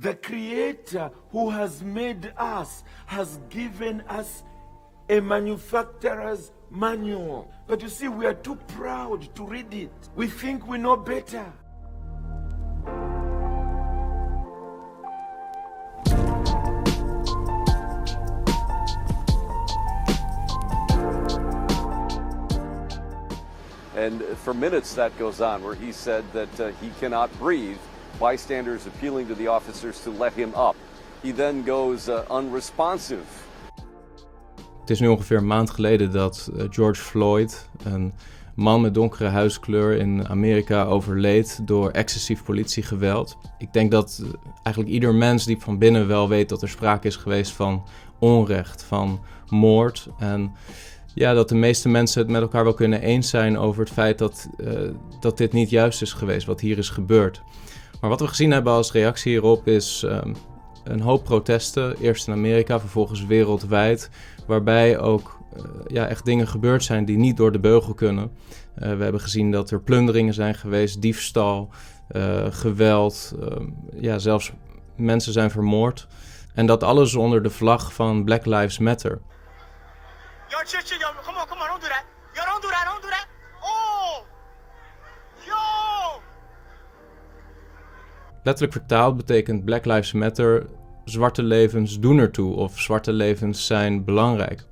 The Creator who has made us has given us a manufacturer's manual. But you see, we are too proud to read it. We think we know better. And for minutes that goes on, where he said that uh, he cannot breathe. Bystanders appealing to the officers to let him up. He then goes uh, unresponsive. Het is nu ongeveer een maand geleden dat uh, George Floyd, een man met donkere huiskleur in Amerika, overleed door excessief politiegeweld. Ik denk dat uh, eigenlijk ieder mens die van binnen wel weet dat er sprake is geweest van onrecht, van moord. En ja, dat de meeste mensen het met elkaar wel kunnen eens zijn over het feit dat, uh, dat dit niet juist is geweest, wat hier is gebeurd. Maar wat we gezien hebben als reactie hierop is um, een hoop protesten. Eerst in Amerika, vervolgens wereldwijd. Waarbij ook uh, ja, echt dingen gebeurd zijn die niet door de beugel kunnen. Uh, we hebben gezien dat er plunderingen zijn geweest, diefstal, geweld. ja, zelfs mensen zijn vermoord. En dat alles onder de vlag van Black Lives Matter. Yo, chill, yo, come on, come on, don't do that. Yo, don't do that, don't do that. Oh! Yo! Letterlijk vertaald betekent Black Lives Matter zwarte levens doen ertoe of zwarte levens zijn belangrijk.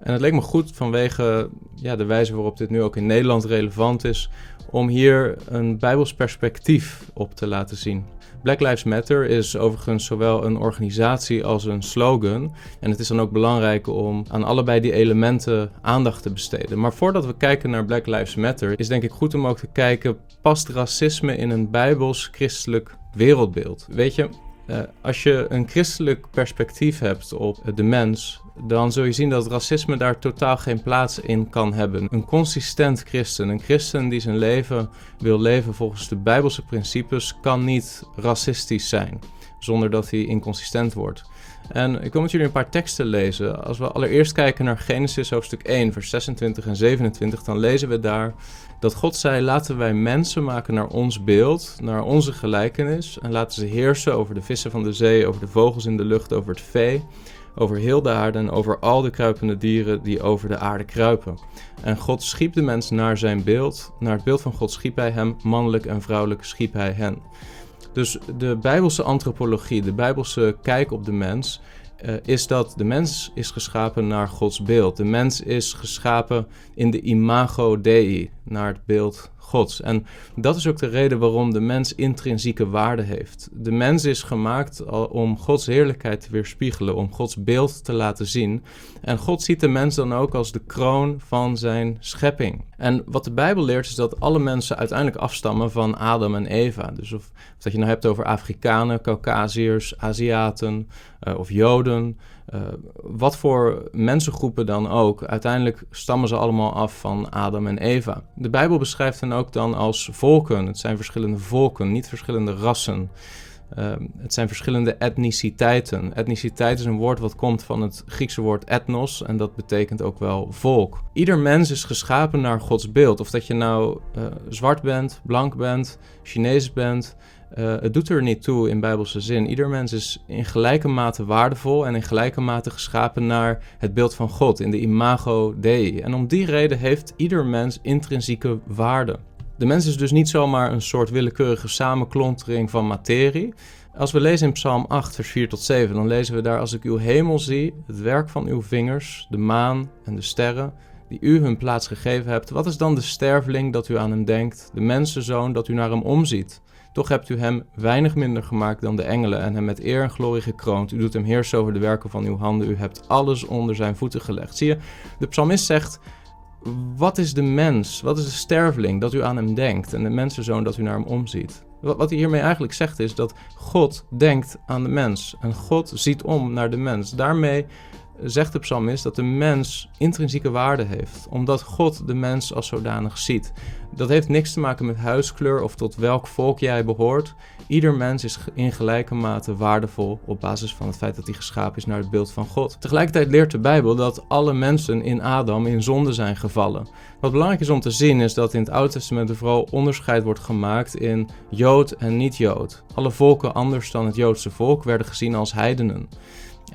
En het leek me goed vanwege ja, de wijze waarop dit nu ook in Nederland relevant is, om hier een Bijbels perspectief op te laten zien. Black Lives Matter is overigens zowel een organisatie als een slogan. En het is dan ook belangrijk om aan allebei die elementen aandacht te besteden. Maar voordat we kijken naar Black Lives Matter, is denk ik goed om ook te kijken: past racisme in een bijbels-christelijk wereldbeeld? Weet je, uh, als je een christelijk perspectief hebt op de mens, dan zul je zien dat racisme daar totaal geen plaats in kan hebben. Een consistent christen, een christen die zijn leven wil leven volgens de Bijbelse principes, kan niet racistisch zijn zonder dat hij inconsistent wordt. En ik wil met jullie een paar teksten lezen. Als we allereerst kijken naar Genesis hoofdstuk 1, vers 26 en 27, dan lezen we daar dat God zei: Laten wij mensen maken naar ons beeld, naar onze gelijkenis, en laten ze heersen over de vissen van de zee, over de vogels in de lucht, over het vee over heel de aarde en over al de kruipende dieren die over de aarde kruipen. En God schiep de mens naar zijn beeld, naar het beeld van God schiep hij hem, mannelijk en vrouwelijk schiep hij hen. Dus de Bijbelse antropologie, de Bijbelse kijk op de mens, uh, is dat de mens is geschapen naar Gods beeld. De mens is geschapen in de imago Dei, naar het beeld En dat is ook de reden waarom de mens intrinsieke waarde heeft. De mens is gemaakt om Gods heerlijkheid te weerspiegelen, om Gods beeld te laten zien. En God ziet de mens dan ook als de kroon van zijn schepping. En wat de Bijbel leert is dat alle mensen uiteindelijk afstammen van Adam en Eva. Dus of, dat je nou hebt over Afrikanen, Caucasiërs, Aziaten uh, of Joden. Uh, wat voor mensengroepen dan ook, uiteindelijk stammen ze allemaal af van Adam en Eva. De Bijbel beschrijft hen ook dan als volken. Het zijn verschillende volken, niet verschillende rassen. Uh, het zijn verschillende etniciteiten. Etniciteit is een woord wat komt van het Griekse woord ethnos en dat betekent ook wel volk. Ieder mens is geschapen naar Gods beeld. Of dat je nou uh, zwart bent, blank bent, Chinees bent, uh, het doet er niet toe in bijbelse zin. Ieder mens is in gelijke mate waardevol en in gelijke mate geschapen naar het beeld van God, in de imago Dei. En om die reden heeft ieder mens intrinsieke waarde. De mens is dus niet zomaar een soort willekeurige samenklontering van materie. Als we lezen in Psalm 8, vers 4 tot 7, dan lezen we daar: Als ik uw hemel zie, het werk van uw vingers, de maan en de sterren, die u hun plaats gegeven hebt, wat is dan de sterveling dat u aan hem denkt, de mensenzoon dat u naar hem omziet? Toch hebt u hem weinig minder gemaakt dan de engelen en hem met eer en glorie gekroond. U doet hem heersen over de werken van uw handen. U hebt alles onder zijn voeten gelegd. Zie je, de psalmist zegt: Wat is de mens? Wat is de sterveling dat u aan hem denkt? En de mensenzoon dat u naar hem omziet? Wat hij hiermee eigenlijk zegt is dat God denkt aan de mens. En God ziet om naar de mens. Daarmee zegt de psalmist dat de mens intrinsieke waarde heeft, omdat God de mens als zodanig ziet. Dat heeft niks te maken met huiskleur of tot welk volk jij behoort. Ieder mens is in gelijke mate waardevol op basis van het feit dat hij geschapen is naar het beeld van God. Tegelijkertijd leert de Bijbel dat alle mensen in Adam in zonde zijn gevallen. Wat belangrijk is om te zien is dat in het Oude Testament er vooral onderscheid wordt gemaakt in Jood en niet-Jood. Alle volken anders dan het Joodse volk werden gezien als heidenen.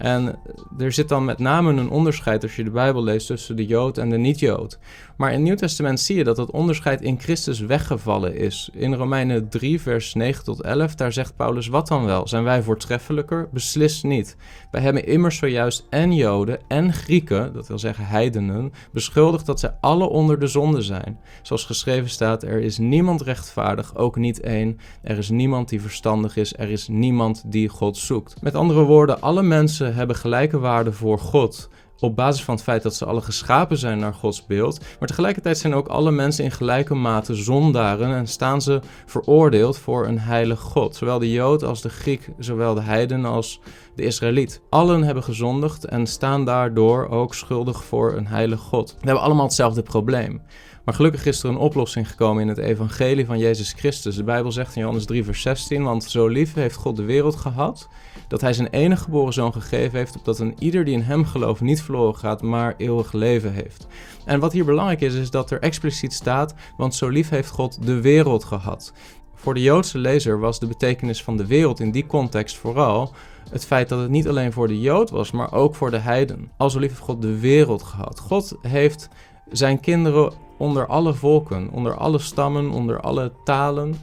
En er zit dan met name een onderscheid als je de Bijbel leest tussen de Jood en de niet-Jood. Maar in het Nieuw Testament zie je dat dat onderscheid in Christus weggevallen is. In Romeinen 3, vers 9 tot 11, daar zegt Paulus: Wat dan wel? Zijn wij voortreffelijker? Beslist niet. Wij hebben immers zojuist en Joden en Grieken, dat wil zeggen heidenen, beschuldigd dat zij alle onder de zonde zijn. Zoals geschreven staat: Er is niemand rechtvaardig, ook niet één. Er is niemand die verstandig is, er is niemand die God zoekt. Met andere woorden, alle mensen hebben gelijke waarde voor God op basis van het feit dat ze alle geschapen zijn naar Gods beeld. Maar tegelijkertijd zijn ook alle mensen in gelijke mate zondaren en staan ze veroordeeld voor een heilig God. Zowel de Jood als de Griek, zowel de heiden als de Israëliet. Allen hebben gezondigd en staan daardoor ook schuldig voor een heilig God. We hebben allemaal hetzelfde probleem. Maar gelukkig is er een oplossing gekomen in het evangelie van Jezus Christus. De Bijbel zegt in Johannes 3, vers 16, want zo lief heeft God de wereld gehad, dat hij zijn enige geboren zoon gegeven heeft, opdat een ieder die in hem gelooft niet verloren gaat, maar eeuwig leven heeft. En wat hier belangrijk is, is dat er expliciet staat, want zo lief heeft God de wereld gehad. Voor de Joodse lezer was de betekenis van de wereld in die context vooral het feit dat het niet alleen voor de Jood was, maar ook voor de heiden. Al zo lief heeft God de wereld gehad. God heeft zijn kinderen onder alle volken, onder alle stammen, onder alle talen,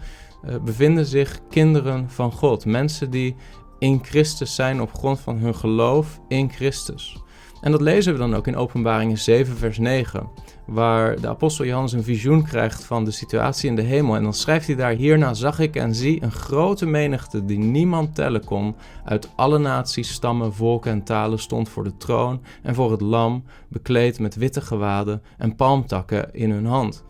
uh, bevinden zich kinderen van God. Mensen die in Christus zijn op grond van hun geloof in Christus. En dat lezen we dan ook in Openbaringen 7, vers 9, waar de apostel Johannes een visioen krijgt van de situatie in de hemel. En dan schrijft hij daar: Hierna zag ik en zie een grote menigte die niemand tellen kon, uit alle naties, stammen, volken en talen stond voor de troon en voor het lam, bekleed met witte gewaden en palmtakken in hun hand.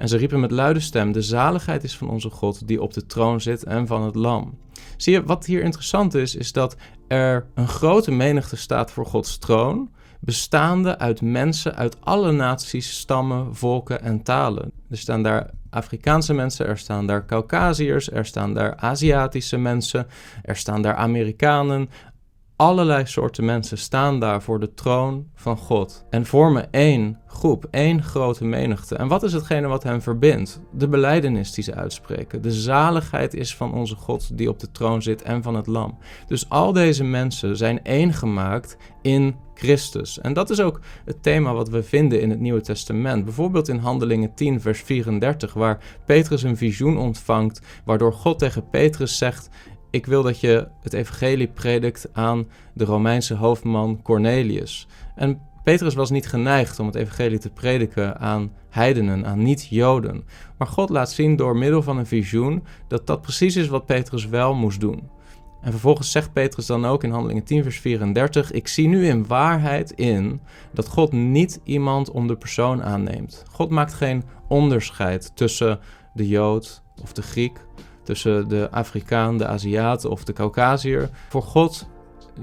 En ze riepen met luide stem: De zaligheid is van onze God die op de troon zit en van het lam. Zie je, wat hier interessant is, is dat er een grote menigte staat voor Gods troon, bestaande uit mensen uit alle naties, stammen, volken en talen. Er staan daar Afrikaanse mensen, er staan daar Caucasiërs, er staan daar Aziatische mensen, er staan daar Amerikanen, allerlei soorten mensen staan daar voor de troon van God en vormen één groep, één grote menigte. En wat is hetgene wat hen verbindt? De beleidenis die ze uitspreken. De zaligheid is van onze God die op de troon zit en van het lam. Dus al deze mensen zijn één gemaakt in Christus. En dat is ook het thema wat we vinden in het Nieuwe Testament. Bijvoorbeeld in Handelingen 10, vers 34, waar Petrus een visioen ontvangt, waardoor God tegen Petrus zegt: ik wil dat je het evangelie predikt aan de Romeinse hoofdman Cornelius. En Petrus was niet geneigd om het evangelie te prediken aan heidenen, aan niet-Joden. Maar God laat zien door middel van een visioen dat dat precies is wat Petrus wel moest doen. En vervolgens zegt Petrus dan ook in Handelingen 10, vers 34: Ik zie nu in waarheid in dat God niet iemand om de persoon aanneemt. God maakt geen onderscheid tussen de Jood of de Griek, tussen de Afrikaan, de Aziat of de Caucasiër. Voor God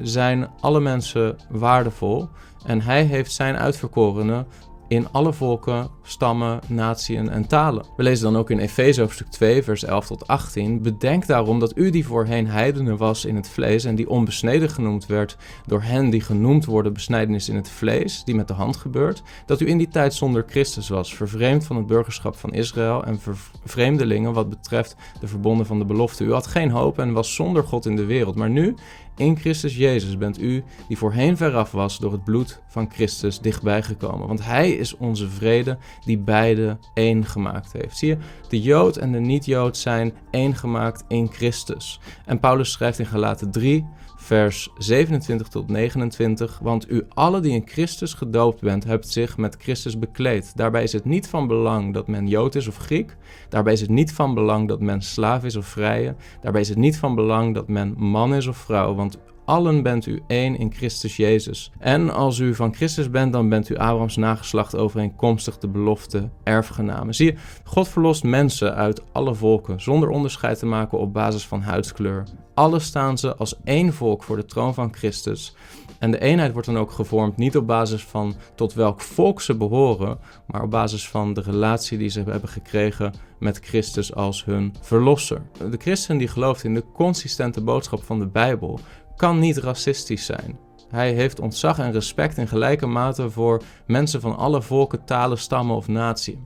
zijn alle mensen waardevol en hij heeft zijn uitverkorenen in alle volken, stammen, naties en talen. We lezen dan ook in Efeze hoofdstuk 2, vers 11 tot 18. Bedenk daarom dat u die voorheen heidenen was in het vlees en die onbesneden genoemd werd door hen die genoemd worden besnijdenis in het vlees, die met de hand gebeurt, dat u in die tijd zonder Christus was, vervreemd van het burgerschap van Israël en vreemdelingen wat betreft de verbonden van de belofte. U had geen hoop en was zonder God in de wereld, maar nu in Christus Jezus bent u, die voorheen veraf was, door het bloed van Christus dichtbij gekomen. Want Hij is onze vrede, die beide één gemaakt heeft. Zie je, de Jood en de niet-Jood zijn één gemaakt in Christus. En Paulus schrijft in Galaten 3, vers 27 tot 29. Want u alle die in Christus gedoopt bent, hebt zich met Christus bekleed. Daarbij is het niet van belang dat men Jood is of Griek. Daarbij is het niet van belang dat men slaaf is of vrije. Daarbij is het niet van belang dat men man is of vrouw. Want allen bent u één in Christus Jezus. En als u van Christus bent, dan bent u Abrahams nageslacht overeenkomstig de belofte erfgenamen. Zie je, God verlost mensen uit alle volken zonder onderscheid te maken op basis van huidskleur. Alle staan ze als één volk voor de troon van Christus. En de eenheid wordt dan ook gevormd niet op basis van tot welk volk ze behoren, maar op basis van de relatie die ze hebben gekregen met Christus als hun verlosser. De christen die gelooft in de consistente boodschap van de Bijbel kan niet racistisch zijn. Hij heeft ontzag en respect in gelijke mate voor mensen van alle volken, talen, stammen of natie.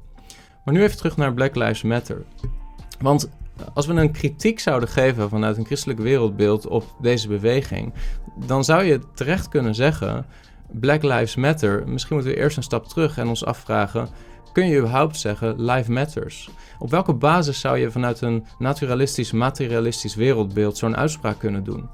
Maar nu even terug naar Black Lives Matter. Want als we een kritiek zouden geven vanuit een christelijk wereldbeeld op deze beweging, dan zou je terecht kunnen zeggen: Black Lives Matter. Misschien moeten we eerst een stap terug en ons afvragen: kun je überhaupt zeggen Life Matters? Op welke basis zou je vanuit een naturalistisch, materialistisch wereldbeeld zo'n uitspraak kunnen doen?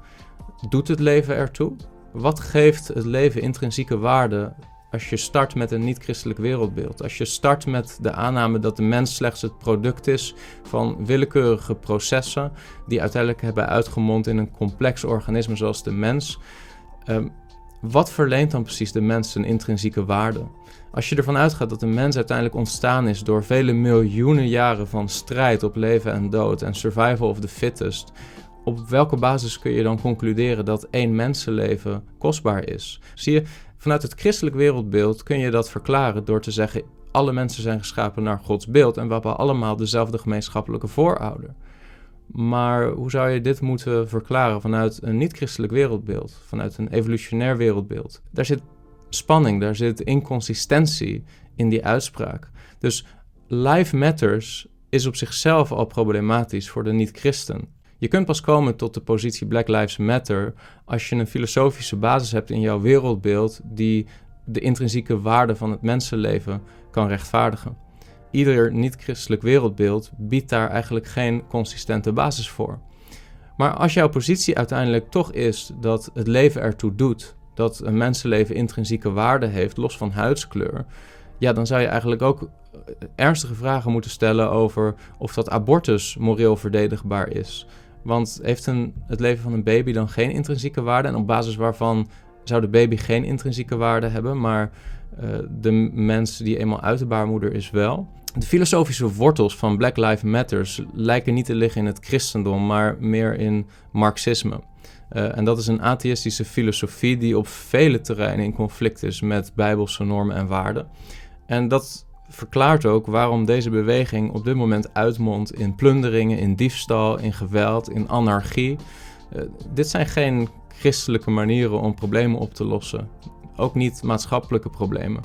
Doet het leven ertoe? Wat geeft het leven intrinsieke waarde als je start met een niet-christelijk wereldbeeld? Als je start met de aanname dat de mens slechts het product is van willekeurige processen die uiteindelijk hebben uitgemond in een complex organisme zoals de mens. Um, wat verleent dan precies de mens een intrinsieke waarde? Als je ervan uitgaat dat de mens uiteindelijk ontstaan is door vele miljoenen jaren van strijd op leven en dood en survival of the fittest, op welke basis kun je dan concluderen dat één mensenleven kostbaar is? Zie je, vanuit het christelijk wereldbeeld kun je dat verklaren door te zeggen: alle mensen zijn geschapen naar Gods beeld en we hebben allemaal dezelfde gemeenschappelijke voorouder. Maar hoe zou je dit moeten verklaren vanuit een niet-christelijk wereldbeeld, vanuit een evolutionair wereldbeeld? Daar zit spanning, daar zit inconsistentie in die uitspraak. Dus life matters is op zichzelf al problematisch voor de niet-christen. Je kunt pas komen tot de positie Black Lives Matter als je een filosofische basis hebt in jouw wereldbeeld die de intrinsieke waarde van het mensenleven kan rechtvaardigen. Ieder niet-christelijk wereldbeeld biedt daar eigenlijk geen consistente basis voor. Maar als jouw positie uiteindelijk toch is dat het leven ertoe doet, dat een mensenleven intrinsieke waarde heeft, los van huidskleur, ja, dan zou je eigenlijk ook ernstige vragen moeten stellen over of dat abortus moreel verdedigbaar is. Want heeft een, het leven van een baby dan geen intrinsieke waarde? En op basis waarvan zou de baby geen intrinsieke waarde hebben, maar uh, de mens die eenmaal uit de baarmoeder is wel? De filosofische wortels van Black Lives Matters lijken niet te liggen in het christendom, maar meer in marxisme. Uh, en dat is een atheïstische filosofie die op vele terreinen in conflict is met bijbelse normen en waarden. En dat verklaart ook waarom deze beweging op dit moment uitmondt in plunderingen, in diefstal, in geweld, in anarchie. Uh, dit zijn geen christelijke manieren om problemen op te lossen. Ook niet maatschappelijke problemen.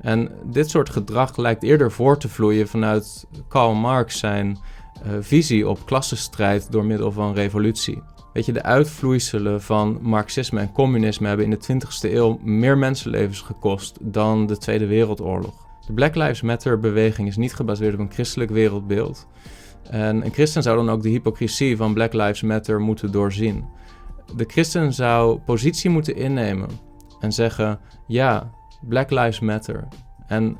En dit soort gedrag lijkt eerder voor te vloeien vanuit Karl Marx zijn uh, visie op klassenstrijd door middel van revolutie. Weet je, de uitvloeiselen van marxisme en communisme hebben in de 20e eeuw meer mensenlevens gekost dan de Tweede Wereldoorlog. De Black Lives Matter beweging is niet gebaseerd op een christelijk wereldbeeld. En een christen zou dan ook de hypocrisie van Black Lives Matter moeten doorzien. De christen zou positie moeten innemen en zeggen: ja, Black Lives Matter. En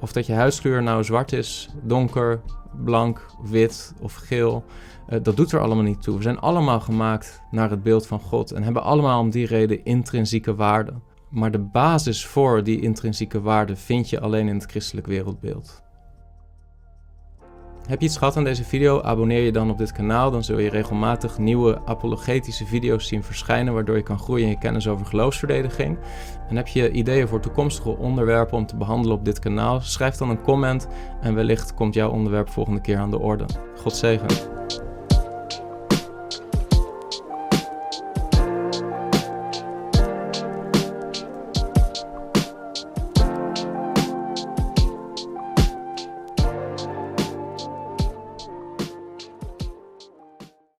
of dat je huidskleur nou zwart is, donker, blank, wit of geel, uh, dat doet er allemaal niet toe. We zijn allemaal gemaakt naar het beeld van God en hebben allemaal om die reden intrinsieke waarde. Maar de basis voor die intrinsieke waarde vind je alleen in het christelijk wereldbeeld. Heb je iets gehad aan deze video? Abonneer je dan op dit kanaal, dan zul je regelmatig nieuwe apologetische video's zien verschijnen, waardoor je kan groeien in je kennis over geloofsverdediging. En heb je ideeën voor toekomstige onderwerpen om te behandelen op dit kanaal? Schrijf dan een comment en wellicht komt jouw onderwerp volgende keer aan de orde. God zegen.